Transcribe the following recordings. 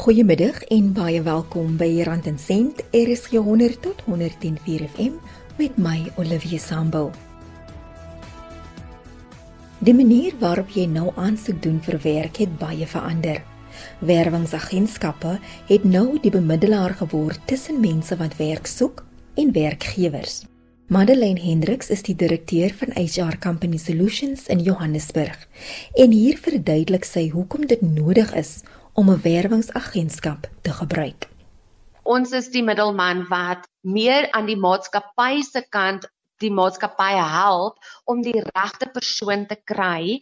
Goeiemiddag en baie welkom by Rand en Sent RSG 100 tot 104 FM met my Olivia Sambo. Die manier waarop jy nou aansoek doen vir werk het baie verander. Werwingsagentskappe het nou die bemiddelaar geword tussen mense wat werk soek en werkgewers. Madeleine Hendriks is die direkteur van HR Company Solutions in Johannesburg en hier verduidelik sy hoekom dit nodig is om 'n werwingsagentskap te gebruik. Ons is die middelman wat meer aan die maatskappy se kant die maatskappy help om die regte persoon te kry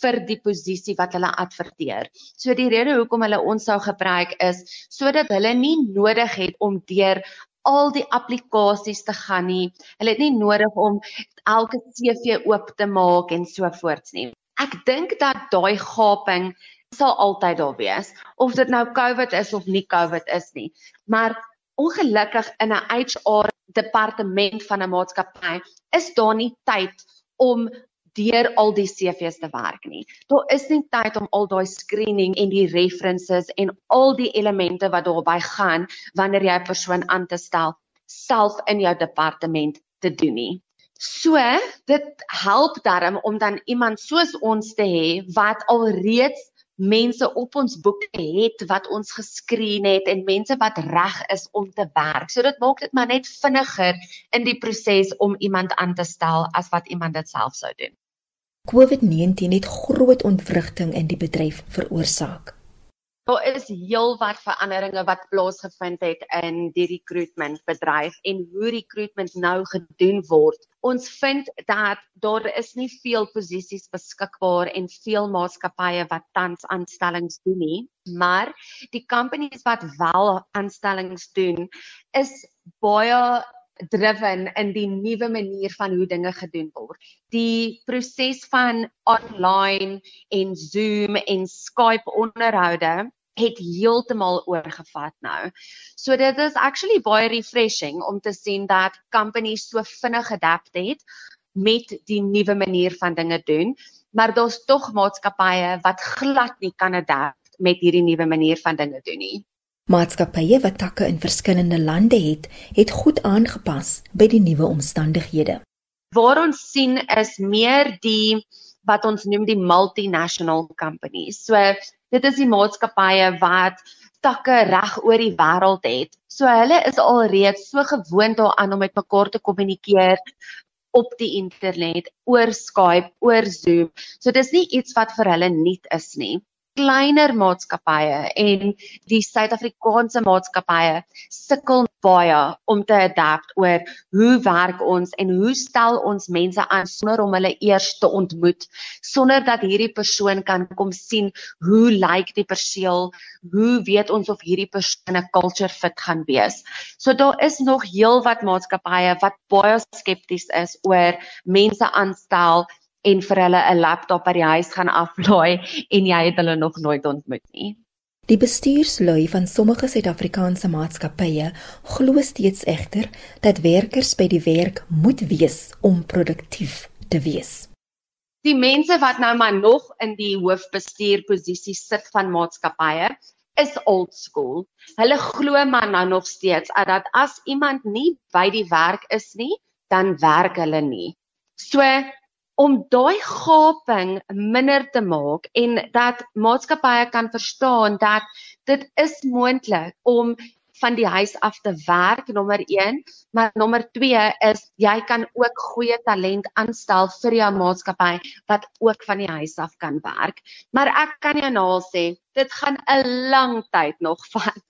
vir die posisie wat hulle adverteer. So die rede hoekom hulle ons sou gebruik is sodat hulle nie nodig het om deur al die applikasies te gaan nie. Hulle het nie nodig om elke CV oop te maak en so voorts nie. Ek dink dat daai gaping sal altyd daar wees of dit nou COVID is of nie COVID is nie. Maar ongelukkig in 'n HR departement van 'n maatskappy is daar nie tyd om deur al die CV's te werk nie. Daar is nie tyd om al daai screening en die references en al die elemente wat daarbey gaan wanneer jy 'n persoon aan te stel self in jou departement te doen nie. So, dit help darm om dan iemand soos ons te hê wat alreeds mense op ons boek het wat ons geskreen het en mense wat reg is om te werk. So dit maak dit maar net vinniger in die proses om iemand aan te stel as wat iemand dit self sou doen. COVID-19 het groot ontwrigting in die bedryf veroorsaak. Daar is heelwat veranderinge wat plaasgevind het in die recruitment bedryf en hoe recruitment nou gedoen word. Ons vind dat daar is nie veel posisies beskikbaar en veel maatskappye wat tans aanstellings doen nie, maar die companies wat wel aanstellings doen is baie driven in die nuwe manier van hoe dinge gedoen word. Die proses van online en Zoom en Skype onderhoude het heeltemal oorgevat nou. So dit is actually baie refreshing om te sien dat companies so vinnig adapt het met die nuwe manier van dinge doen, maar daar's tog maatskappye wat glad nie kan adapt met hierdie nuwe manier van dinge doen nie. Maatskappye wat takke in verskillende lande het, het goed aangepas by die nuwe omstandighede. Waar ons sien is meer die wat ons noem die multinational companies. So dit is die maatskappye wat takke reg oor die wêreld het. So hulle is alreeds so gewoond daaraan om met mekaar te kommunikeer op die internet, oor Skype, oor Zoom. So dis nie iets wat vir hulle nuut is nie kleiner maatskappye en die Suid-Afrikaanse maatskappye sukkel baie om te adapt oor hoe werk ons en hoe stel ons mense aan sonder om hulle eers te ontmoet sonder dat hierdie persoon kan kom sien hoe lyk die perseel hoe weet ons of hierdie persoon 'n culture fit gaan wees. So daar is nog heelwat maatskappye wat baie skepties is oor mense aanstel en vir hulle 'n laptop by die huis gaan aflaai en jy het hulle nog nooit ontmoet nie. Die bestuurslui van sommige Suid-Afrikaanse maatskappye glo steeds egter dat werkers by die werk moet wees om produktief te wees. Die mense wat nou maar nog in die hoofbestuurposisie sit van maatskappye is old school. Hulle glo maar nou nog steeds dat as iemand nie by die werk is nie, dan werk hulle nie. So om daai gaping minder te maak en dat maatskappye kan verstaan dat dit is moontlik om van die huis af te werk nommer 1 maar nommer 2 is jy kan ook goeie talent aanstel vir jou maatskappy wat ook van die huis af kan werk. Maar ek kan jou nou al sê dit gaan 'n lang tyd nog vat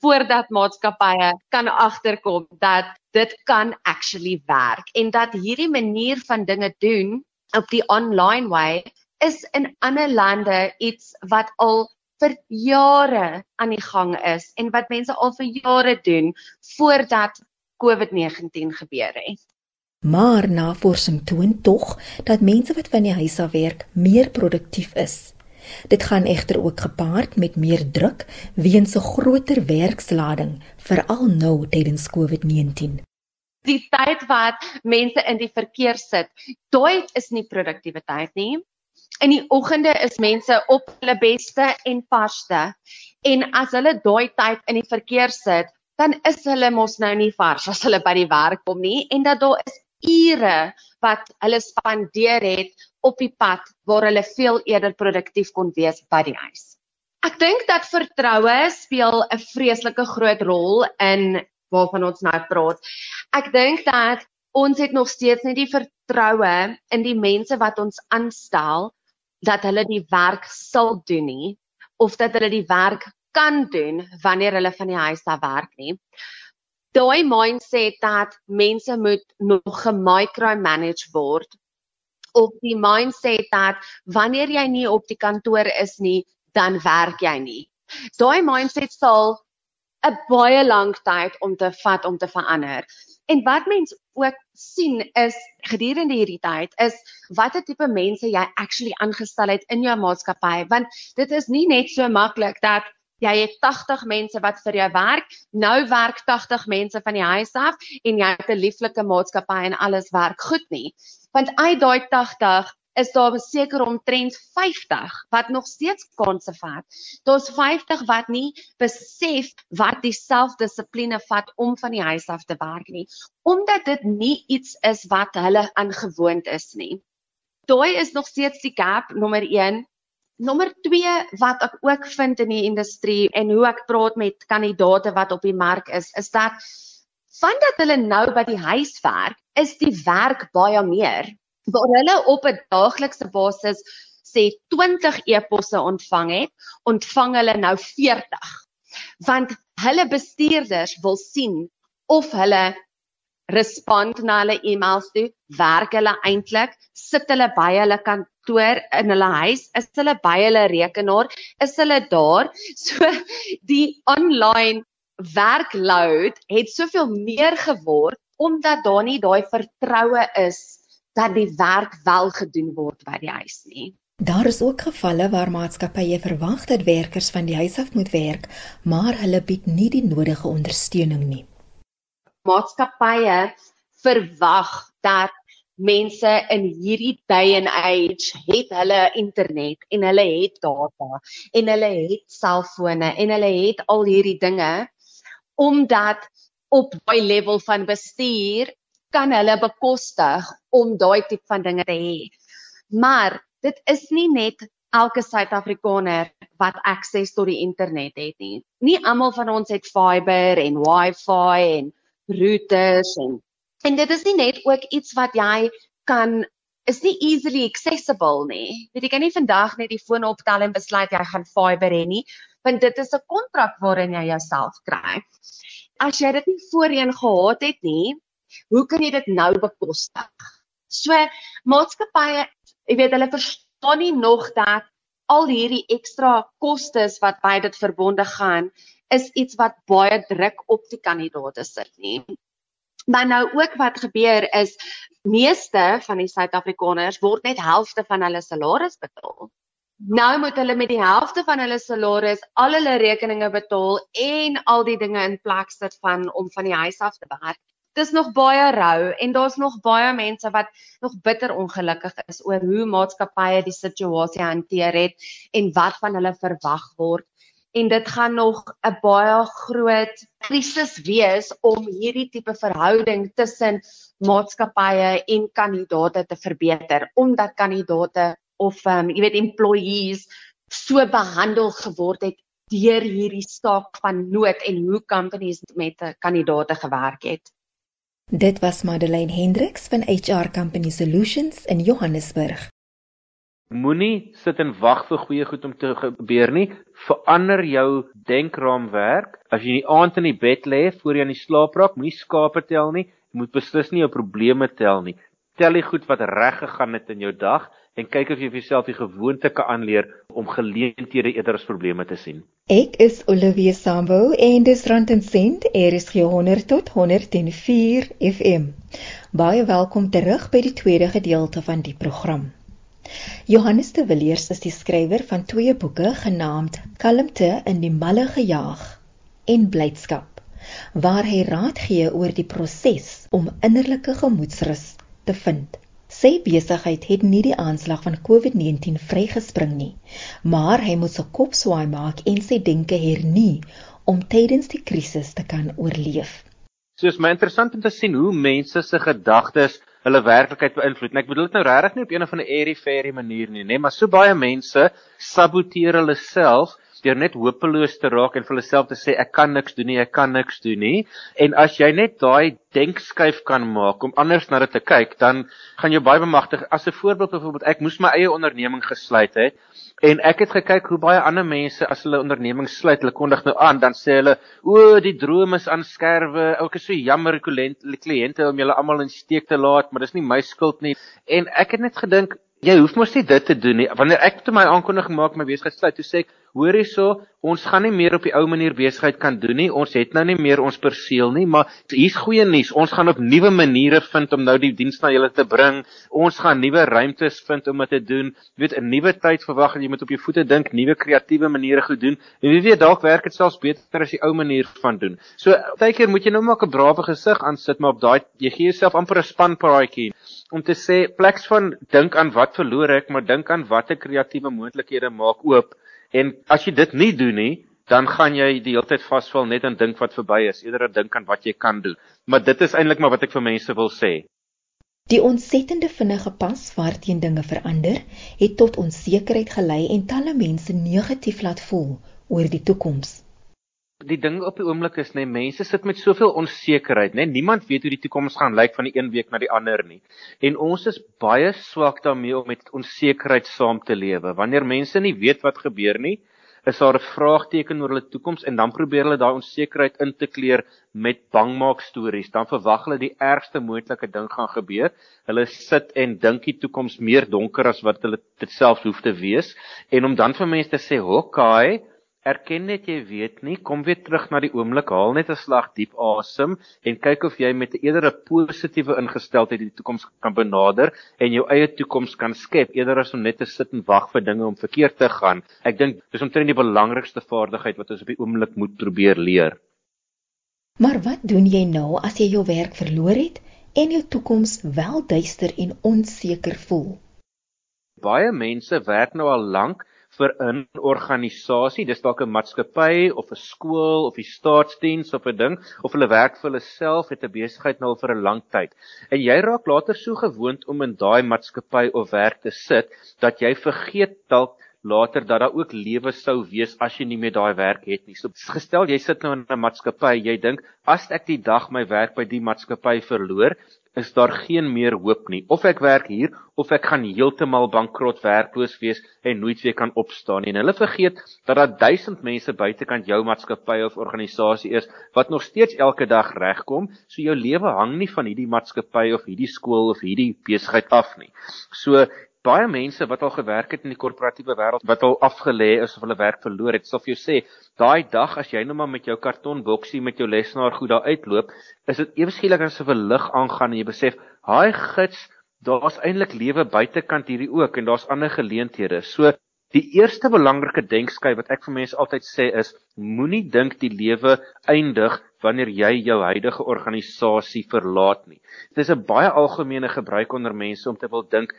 voordat maatskappye kan agterkom dat dit kan actually werk en dat hierdie manier van dinge doen op die online way is in ander lande iets wat al vir jare aan die gang is en wat mense al vir jare doen voordat COVID-19 gebeur het. Maar navorsing toon tog dat mense wat van die huis af werk meer produktief is. Dit gaan egter ook gepaard met meer druk weens 'n groter werkslading, veral nou tydens COVID-19 die tyd wat mense in die verkeer sit, daai is nie produktiewe tyd nie. In die oggende is mense op hulle beste en varsste En as hulle daai tyd in die verkeer sit, dan is hulle mos nou nie vars as hulle by die werk kom nie en dat daar is ure wat hulle spandeer het op die pad waar hulle veel eerder produktief kon wees by die huis. Ek dink dat vertroue speel 'n vreeslike groot rol in waarvan ons nou praat. Ek dink dat ons het nog steeds nie die vertroue in die mense wat ons aanstel dat hulle die werk sal doen nie of dat hulle die werk kan doen wanneer hulle van die huis af werk nie daai mindset dat mense moet nog gemicromanage word of die mindset dat wanneer jy nie op die kantoor is nie, dan werk jy nie. Daai mindset sal 'n baie lank tyd om te vat om te verander. En wat mense ook sien is gedurende hierdie tyd is watter tipe mense jy actually aangestel het in jou maatskappy want dit is nie net so maklik dat jy het 80 mense wat vir jou werk. Nou werk 80 mense van die huis af en jy het 'n lieflike maatskappy en alles werk goed nie. Want uit daai 80 is daar seker omtrent 50 wat nog steeds kanse vat. Daar's 50 wat nie besef wat die selfdissipline vat om van die huis af te werk nie, omdat dit nie iets is wat hulle aangewoond is nie. Daai is nog steeds die gap nommer 1 Nommer 2 wat ek ook vind in die industrie en hoe ek praat met kandidate wat op die mark is, is dat vandat hulle nou by die huis werk, is die werk baie meer. Waar hulle op 'n daaglikse basis sê 20 e-posse ontvang het, ontvang hulle nou 40. Want hulle bestuurders wil sien of hulle respond na hulle e-mails toe, werk hulle eintlik, sit hulle by hulle kantoor in hulle huis, is hulle by hulle rekenaar, is hulle daar. So die online werkload het soveel meer geword omdat daar nie daai vertroue is dat die werk wel gedoen word by die huis nie. Daar is ook gevalle waar maatskappye verwag dat werkers van die huis af moet werk, maar hulle bied nie die nodige ondersteuning nie maatskappye verwag dat mense in hierdie day and age het hulle internet en hulle het data en hulle het selfone en hulle het al hierdie dinge omdat op daai level van bestuur kan hulle bekostig om daai tipe van dinge te hê. Maar dit is nie net elke Suid-Afrikaner wat akses tot die internet het nie. Nie almal van ons het fiber en wifi en routers en en dit is nie net ook iets wat jy kan is nie easily accessible nie. Weet jy kan nie vandag net die foon optel en besluit jy gaan fiber hê nie, want dit is 'n kontrak waarin jy jouself kry. As jy dit nie voorheen gehad het nie, hoe kan jy dit nou bekostig? So maatskappye, jy weet hulle verstaan nie nog dat al hierdie ekstra kostes wat by dit verbonde gaan is iets wat baie druk op die kandidaate sit nie. Maar nou ook wat gebeur is meeste van die Suid-Afrikaners word net helfte van hulle salaris betaal. Nou moet hulle met die helfte van hulle salaris al hulle rekeninge betaal en al die dinge in plek sit van om van die huis af te werk. Dis nog baie rou en daar's nog baie mense wat nog bitter ongelukkig is oor hoe maatskappye die situasie hanteer het en wat van hulle verwag word en dit gaan nog 'n baie groot krisis wees om hierdie tipe verhouding tussen maatskappye en kandidaate te verbeter omdat kandidaate of um, jy weet employees so behandel geword het deur hierdie staak van nood en hoe companies met kandidaate gewerk het. Dit was Madeleine Hendriks van HR Company Solutions in Johannesburg. Moenie sit en wag vir goeie goed om te gebeur nie. Verander jou denkraamwerk. As jy die aand in die bed lê voor jy aan die slaap raak, moenie skape tel nie. Jy moet beslis nie jou probleme tel nie. Tel die goed wat reg gegaan het in jou dag en kyk of jy vir jouself die gewoonte kan aanleer om geleenthede eerder as probleme te sien. Ek is Olivia Sambo en dis Rand en Sent, er is 100 tot 104 FM. Baie welkom terug by die tweede gedeelte van die program. Johannes de Villiers is die skrywer van twee boeke genaamd Kalmte in die malle gejaag en Blydskap, waar hy raad gee oor die proses om innerlike gemoedsrus te vind. Sy besigheid het nie die aanslag van COVID-19 vrygespring nie, maar hy moet sy kop swaai maak en sy denke hernie om tydens die krisis te kan oorleef. So is my interessant om te sien hoe mense se gedagtes hulle werklikheid beïnvloed. En ek bedoel dit nou regtig nie op een of ander airy fairy manier nie, nê, maar so baie mense saboteer hulle self deur net hopeloos te raak en vir hulself te sê ek kan niks doen nie, ek kan niks doen nie. En as jy net daai denkskuif kan maak om anders na dit te kyk, dan gaan jy baie bemagtig. As 'n voorbeeld byvoorbeeld, ek moes my eie onderneming gesluit het en ek het gekyk hoe baie ander mense as hulle onderneming sluit, hulle kondig nou aan, dan sê hulle, "O, die droom is aan skerwe. Ek is so jammer, kliënte om julle almal in steek te laat, maar dis nie my skuld nie." En ek het net gedink, jy hoef mos nie dit te doen nie. Wanneer ek toe my aankondiging maak my besigheid sluit, toe sê ek, hoor hierso, ons gaan nie meer op die ou manier besigheid kan doen nie. Ons het nou nie meer ons perseel nie, maar hier's goeie nuus. Ons gaan op nuwe maniere vind om nou die diens na julle te bring. Ons gaan nuwe ruimtes vind om dit te doen. Jy weet, 'n nuwe tyd verwag en jy moet op jou voete dink, nuwe kreatiewe maniere goed doen. En wie weet, dalk werk dit selfs beter as die ou manier van doen. So, baie keer moet jy nou maar 'n brawe gesig aansit, maar op daai jy gee jouself amper 'n spanpaadjie om te sê pleks van dink aan wat verloor ek, maar dink aan watter kreatiewe moontlikhede maak oop En as jy dit nie doen nie, dan gaan jy die hele tyd vasval net aan dink wat verby is, eerder as dink aan wat jy kan doen. Maar dit is eintlik maar wat ek vir mense wil sê. Die ontsettende vinnige pas waarteen dinge verander, het tot onsekerheid gelei en talle mense negatief laat voel oor die toekoms. Die ding op die oomblik is net mense sit met soveel onsekerheid, né? Niemand weet hoe die toekoms gaan lyk van die een week na die ander nie. En ons is baie swak daarmee om met onsekerheid saam te lewe. Wanneer mense nie weet wat gebeur nie, is daar 'n vraagteken oor hulle toekoms en dan probeer hulle daai onsekerheid in te kleur met bangmaak stories. Dan verwag hulle die ergste moontlike ding gaan gebeur. Hulle sit en dink die toekoms meer donker as wat hulle dit self hoef te wees en om dan vir mense te sê, "Hokkai, Erken net jy weet nie, kom weer terug na die oomblik, haal net 'n slag diep asem en kyk of jy met 'n eerder 'n positiewe ingesteldheid die toekoms kan benader en jou eie toekoms kan skep eerder as om net te sit en wag vir dinge om verkeerd te gaan. Ek dink dis omtrent die belangrikste vaardigheid wat ons op die oomblik moet probeer leer. Maar wat doen jy nou as jy jou werk verloor het en jou toekoms wel duister en onseker voel? Baie mense werk nou al lank vir 'n organisasie, dis dalk 'n maatskappy of 'n skool of die staatsdiens of 'n ding of hulle werk vir hulle self het 'n besigheid nou vir 'n lang tyd. En jy raak later so gewoond om in daai maatskappy of werk te sit dat jy vergeet dalk later dat daar ook lewe sou wees as jy nie meer daai werk het nie. So gestel jy sit nou in 'n maatskappy, jy dink as ek die dag my werk by die maatskappy verloor, is daar geen meer hoop nie. Of ek werk hier of ek gaan heeltemal bankrot werkloos wees en nooit weer kan opstaan nie. En hulle vergeet dat daar duisend mense buitekant jou maatskappy of organisasie is wat nog steeds elke dag regkom. So jou lewe hang nie van hierdie maatskappy of hierdie skool of hierdie besigheid af nie. So baie mense wat al gewerk het in die korporatiewe wêreld wat al afgelê is of hulle werk verloor het, sal vir jou sê, daai dag as jy nou maar met jou kartonboksie met jou lesenaar goed daar uitloop, is dit ewe skielik asof 'n lig aangaan en jy besef, "Haai gits, daar's eintlik lewe buitekant hierdie ook en daar's ander geleenthede." So Die eerste belangrike denkskyk wat ek vir mense altyd sê is moenie dink die lewe eindig wanneer jy jou huidige organisasie verlaat nie. Dit is 'n baie algemene gebruik onder mense om te wil dink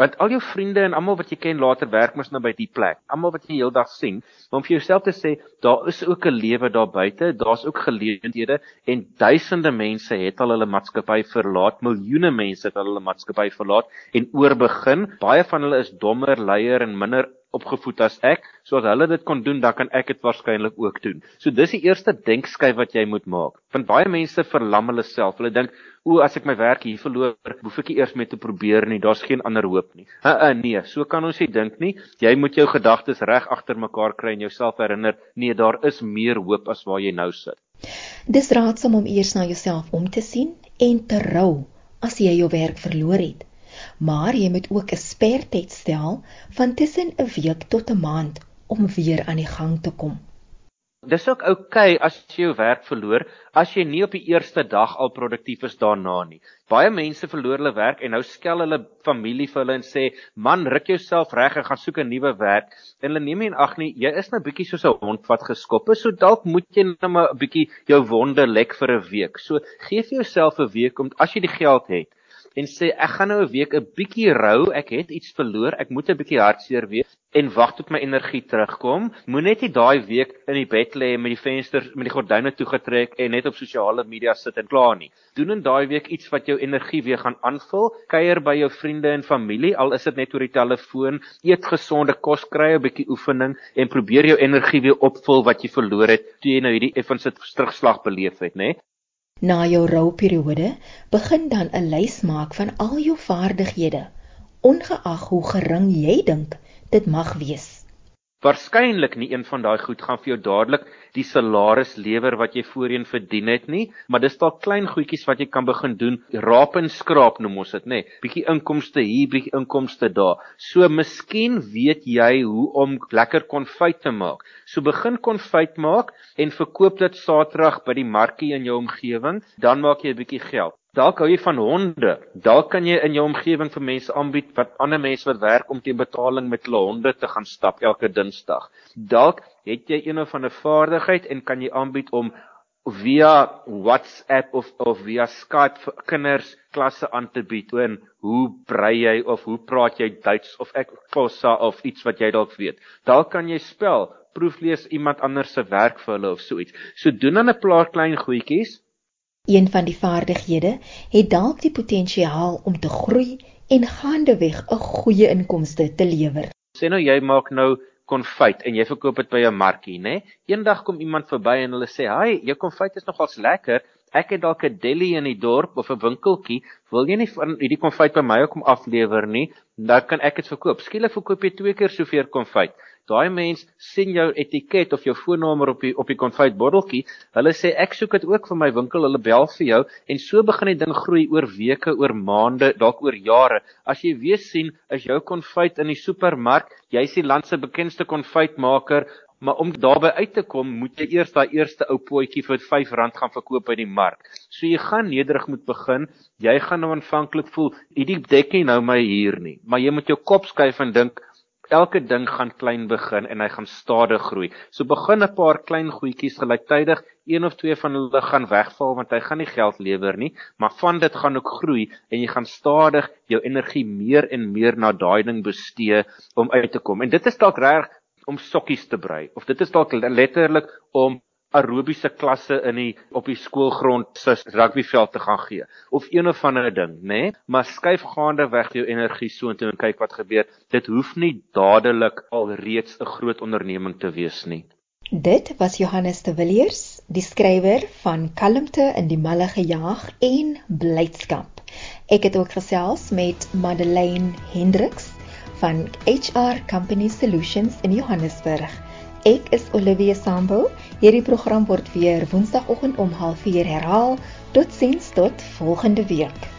Want al jou vriende en almal wat jy ken later werk mos nou by die plek. Almal wat jy heeldag sien, maar om vir jouself te sê, daar is ook 'n lewe daar buite, daar's ook geleenthede en duisende mense het al hulle maatskappy verlaat, miljoene mense het al hulle maatskappy verlaat en oorbegin. Baie van hulle is dommer, leier en minder opgevoed as ek, so as hulle dit kon doen, dan kan ek dit waarskynlik ook doen. So dis die eerste denkskyf wat jy moet maak. Want baie mense verlam hulle self. Hulle dink, o, as ek my werk hier verloor, hoef ek eers met te probeer nie, daar's geen ander hoop nie. Uh, uh nee, so kan ons nie dink nie. Jy moet jou gedagtes reg agter mekaar kry en jouself herinner, nee, daar is meer hoop as waar jy nou sit. Dis raadsaam om eers na jouself om te sien en te rou as jy jou werk verloor het. Maar jy moet ook 'n spertyd stel van tussen 'n week tot 'n maand om weer aan die gang te kom. Dis ook oukei okay as jy jou werk verloor as jy nie op die eerste dag al produktief is daarna nie. Baie mense verloor hulle werk en nou skel hulle familie vir hulle en sê: "Man, ruk jouself reg en gaan soek 'n nuwe werk." En hulle neem nie in ag nie, jy is nou bietjie soos 'n hond wat geskop is, so dalk moet jy net nou maar 'n bietjie jou wonde lek vir 'n week. So gee vir jouself 'n week om as jy die geld het en sê ek gaan nou 'n week 'n bietjie rou, ek het iets verloor, ek moet 'n bietjie hartseer wees en wag tot my energie terugkom. Moenie net daai week in die bed lê met die vensters met die gordyne toegetrek en net op sosiale media sit en kla nie. Doen in daai week iets wat jou energie weer gaan aanvul. Kuier by jou vriende en familie, al is dit net oor die telefoon. Eet gesonde kos, kry 'n bietjie oefening en probeer jou energie weer opvul wat jy verloor het toe jy nou hierdie effense terugslag beleef het, né? Na jou rouperiode begin dan 'n lys maak van al jou vaardighede, ongeag hoe gering jy dink dit mag wees. Waarskynlik nie een van daai goed gaan vir jou dadelik die salaris lewer wat jy voorheen verdien het nie, maar dis dalk klein goedjies wat jy kan begin doen. Raap en skraap noem ons dit, nê? Bietjie inkomste hier, bietjie inkomste daar. So miskien weet jy hoe om lekker konfyt te maak. So begin konfyt maak en verkoop dit Saterdag by die markie in jou omgewing, dan maak jy 'n bietjie geld. Dalk hou jy van honde. Dalk kan jy in jou omgewing vir mense aanbied wat ander mense wat werk om teen betaling met hulle honde te gaan stap elke Dinsdag. Dalk het jy een of ander vaardigheid en kan jy aanbied om via WhatsApp of of via Skype vir kinders klasse aan te bied oor hoe brei jy of hoe praat jy Duits of ek Xhosa of iets wat jy dalk weet. Dalk kan jy spel, proeflees iemand anders se werk vir hulle of so iets. So doen dan 'n paar klein goedjies Een van die vaardighede het dalk die potensiaal om te groei en gaandeweg 'n goeie inkomste te lewer. Sê nou jy maak nou konfyt en jy verkoop dit by 'n markie, né? Eendag kom iemand verby en hulle sê: "Haai, jou konfyt is nogals lekker. Ek het dalk 'n deli in die dorp of 'n winkeltjie. Wil jy nie van hierdie konfyt by my kom aflewer nie? Dan kan ek dit verkoop. Skielik verkoop jy twee keer soveel konfyt." Daai mens sien jou etiket of jou foonnommer op die op die konfytbotteltjie. Hulle sê ek soek dit ook vir my winkel. Hulle bel vir jou en so begin die ding groei oor weke, oor maande, dalk oor jare. As jy weer sien is jou konfyt in die supermark, jy's die land se bekendste konfytmaker, maar om daarby uit te kom, moet jy eers daai eerste ou potjie vir R5 gaan verkoop by die mark. So jy gaan nederig moet begin. Jy gaan nou aanvanklik voel, hierdie dekkie nou my hier nie, maar jy moet jou kop skuif en dink Elke ding gaan klein begin en hy gaan stadig groei. So begin 'n paar klein goedjies gelyktydig, een of twee van hulle gaan wegval want hy gaan nie geld lewer nie, maar van dit gaan ook groei en jy gaan stadig jou energie meer en meer na daai ding bestee om uit te kom. En dit is dalk reg om sokkies te brei of dit is dalk letterlik om aerobiese klasse in die op die skoolgrond se rugbyveld te gaan gee of een of ander ding, nê? Nee? Maar skuif gaande weg jou energie soontoe en kyk wat gebeur. Dit hoef nie dadelik alreeds 'n groot onderneming te wees nie. Dit was Johannes de Villiers, die skrywer van Kalmte in die malle gejaag en blydskap. Ek het ook gesels met Madeleine Hendriks van HR Company Solutions in Johannesburg. Ek is Olivia Sambo. Hierdie program word weer Woensdagoggend om 04:30 herhaal. Totsiens tot volgende week.